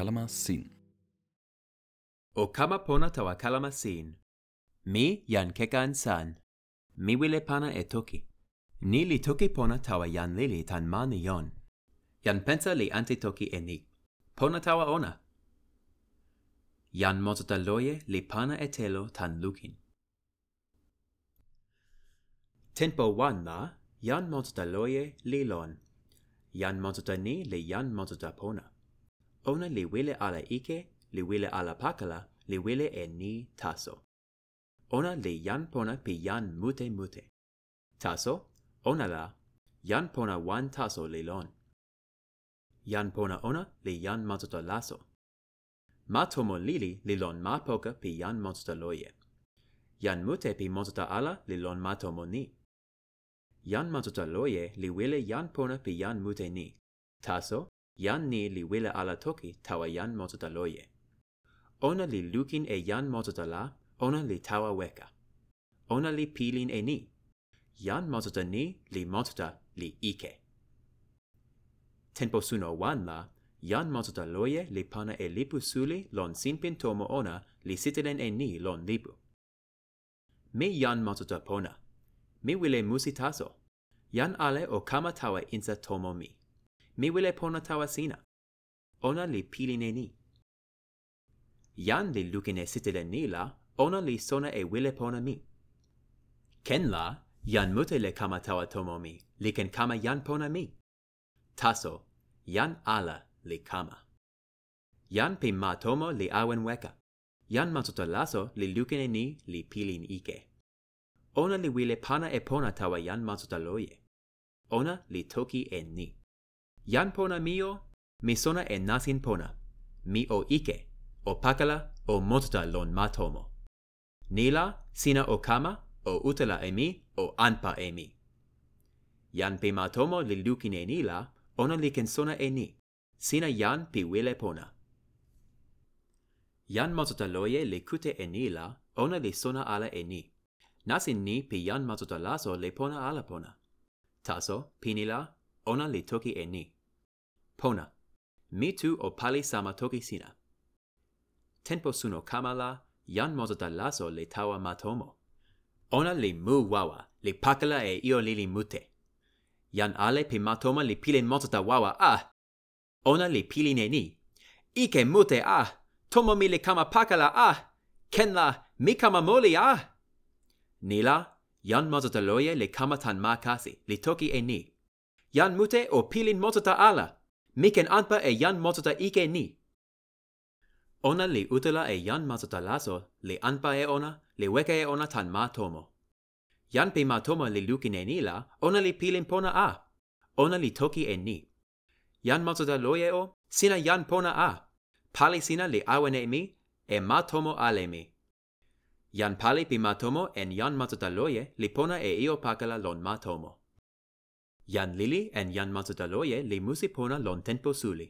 kalama sin. O kama pona tawa kalama sin. Mi yan kekan san. Mi wile pana e toki. Ni li toki pona tawa yan lili tan ma ni yon. Yan pensa li anti toki e ni. Pona tawa ona. Yan motota loye li pana e telo tan lukin. Tempo wan la, yan motota loye li lon. Yan motota ni li yan motota pona ona li wile ala ike, li wile ala pakala, li wile e ni taso. Ona li jan pona pi jan mute mute. Taso, ona la, jan pona wan taso li lon. Jan pona ona li jan matoto laso. Ma tomo lili li lon ma poka pi jan monsta loje. Jan mute pi monsta ala li lon ma tomo ni. Jan matoto loje li wile jan pona pi jan mute ni. Taso, jan ni li wile ala toki tawa jan motota loje. Ona li lukin e jan motota la, ona li tawa weka. Ona li pilin e ni. Jan motota ni li motota li ike. Tempo suno wan la, jan motota loje li pana e lipu suli lon sinpin tomo ona li sitelen e ni lon lipu. Mi jan motota pona. Mi wile musi taso. Jan ale o kama tawa insa tomo mi mi wile pona tawa sina. Ona li pilin e ni. Jan li lukin e sitile ni la, ona li sona e wile pona mi. Ken la, jan mute le kama tawa tomo mi, li ken kama jan pona mi. Taso, jan ala li kama. Jan pi ma tomo li awen weka. Jan matoto laso li lukin e ni li pilin ike. Ona li wile pana e pona tawa jan matoto loye. Ona li toki e ni jan pona mio, mi sona e nasin pona. Mi o ike, o pakala, o motta lon matomo. Nila, sina o kama, o utala e mi, o anpa e mi. Jan pe matomo li lukin e nila, ona li ken sona e ni. Sina jan pi wile pona. Jan matotaloye li kute e nila, ona li sona ala e ni. Nasin ni pi jan matotalaso le pona ala pona. Taso, pinila, ona li toki e ni pona. Mi tu o pali sama toki sina. Tempo suno kamala, yan mozo laso le tawa matomo. Ona li mu wawa, li pakala e io lili mute. Yan ale pi matoma li pilin mozo wawa ah! Ona li pili ne ni. Ike mute ah! Tomo mi li kama pakala ah! Ken la, mi kama moli ah! Nila, yan mozo loye li kama tan makasi, li toki e ni. Yan mute o pilin mozo ala miken anpa e jan motota ike ni. Ona li utala e jan matota laso, li anpa e ona, li weka e ona tan ma tomo. Jan pi ma tomo li lukin e ni la, ona li pilin pona a. Ona li toki e ni. Jan matota loje o, sina jan pona a. Pali sina li awen e mi, e ma tomo ale mi. Jan pali pi ma tomo en jan matota loje, li pona e io pakala lon ma tomo. Jan lili en jan matsutaloje li musi pona lon tempo suli.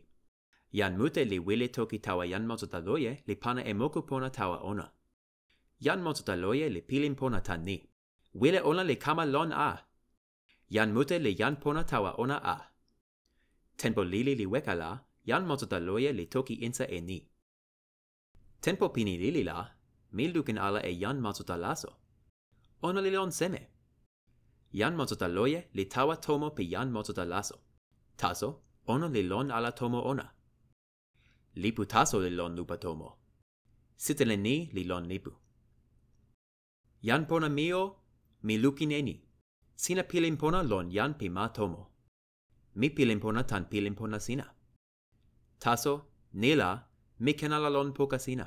Jan mute li wile toki tawa jan matsutaloje li pana e moku pona tawa ona. Jan matsutaloje li pilin pona tan ni. Wile ona li kama lon a. Jan mute li jan pona tawa ona a. Tempo lili li weka la, jan matsutaloje li toki insa e ni. Tempo pini lili la, mi lukin ala e jan matsutalaso. Ona li lon seme jan mozota loje li tawa tomo pi jan mozota laso. Taso, ono li lon ala tomo ona. Lipu taso li lon lupa tomo. Sitele ni li lon lipu. Jan pona mio, mi lukin eni. Sina pilin pona lon jan pi ma tomo. Mi pilin pona tan pilin pona sina. Taso, nila, mi kenala lon poka sina.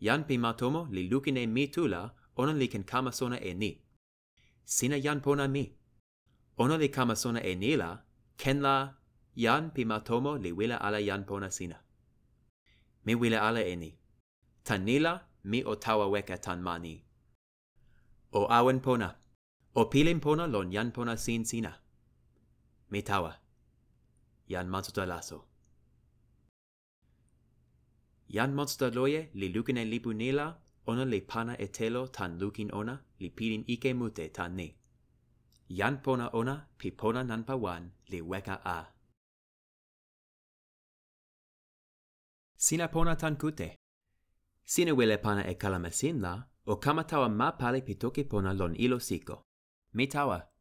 Jan pi ma tomo li lukin e mi tula, ona li ken kama sona e ni sina jan pona mi. Ona li kama sona e nila, ken la jan pi matomo li wile ala jan pona sina. Mi wile ala e ni. Tan nila mi o tawa weka tan mani. O awen pona. O pilin pona lon jan pona sin sina. Mi tawa. Jan matuta laso. Jan monsta loye li lukene lipu nila ona le pana e telo tan lukin ona, li pilin ike mute tan ni. Jan pona ona, pi pona nanpa wan, li weka a. Sina pona tan kute. Sina wile pana e kalama sin la, o kama tawa ma pali pi toki pona lon ilo siko. Mi tawa,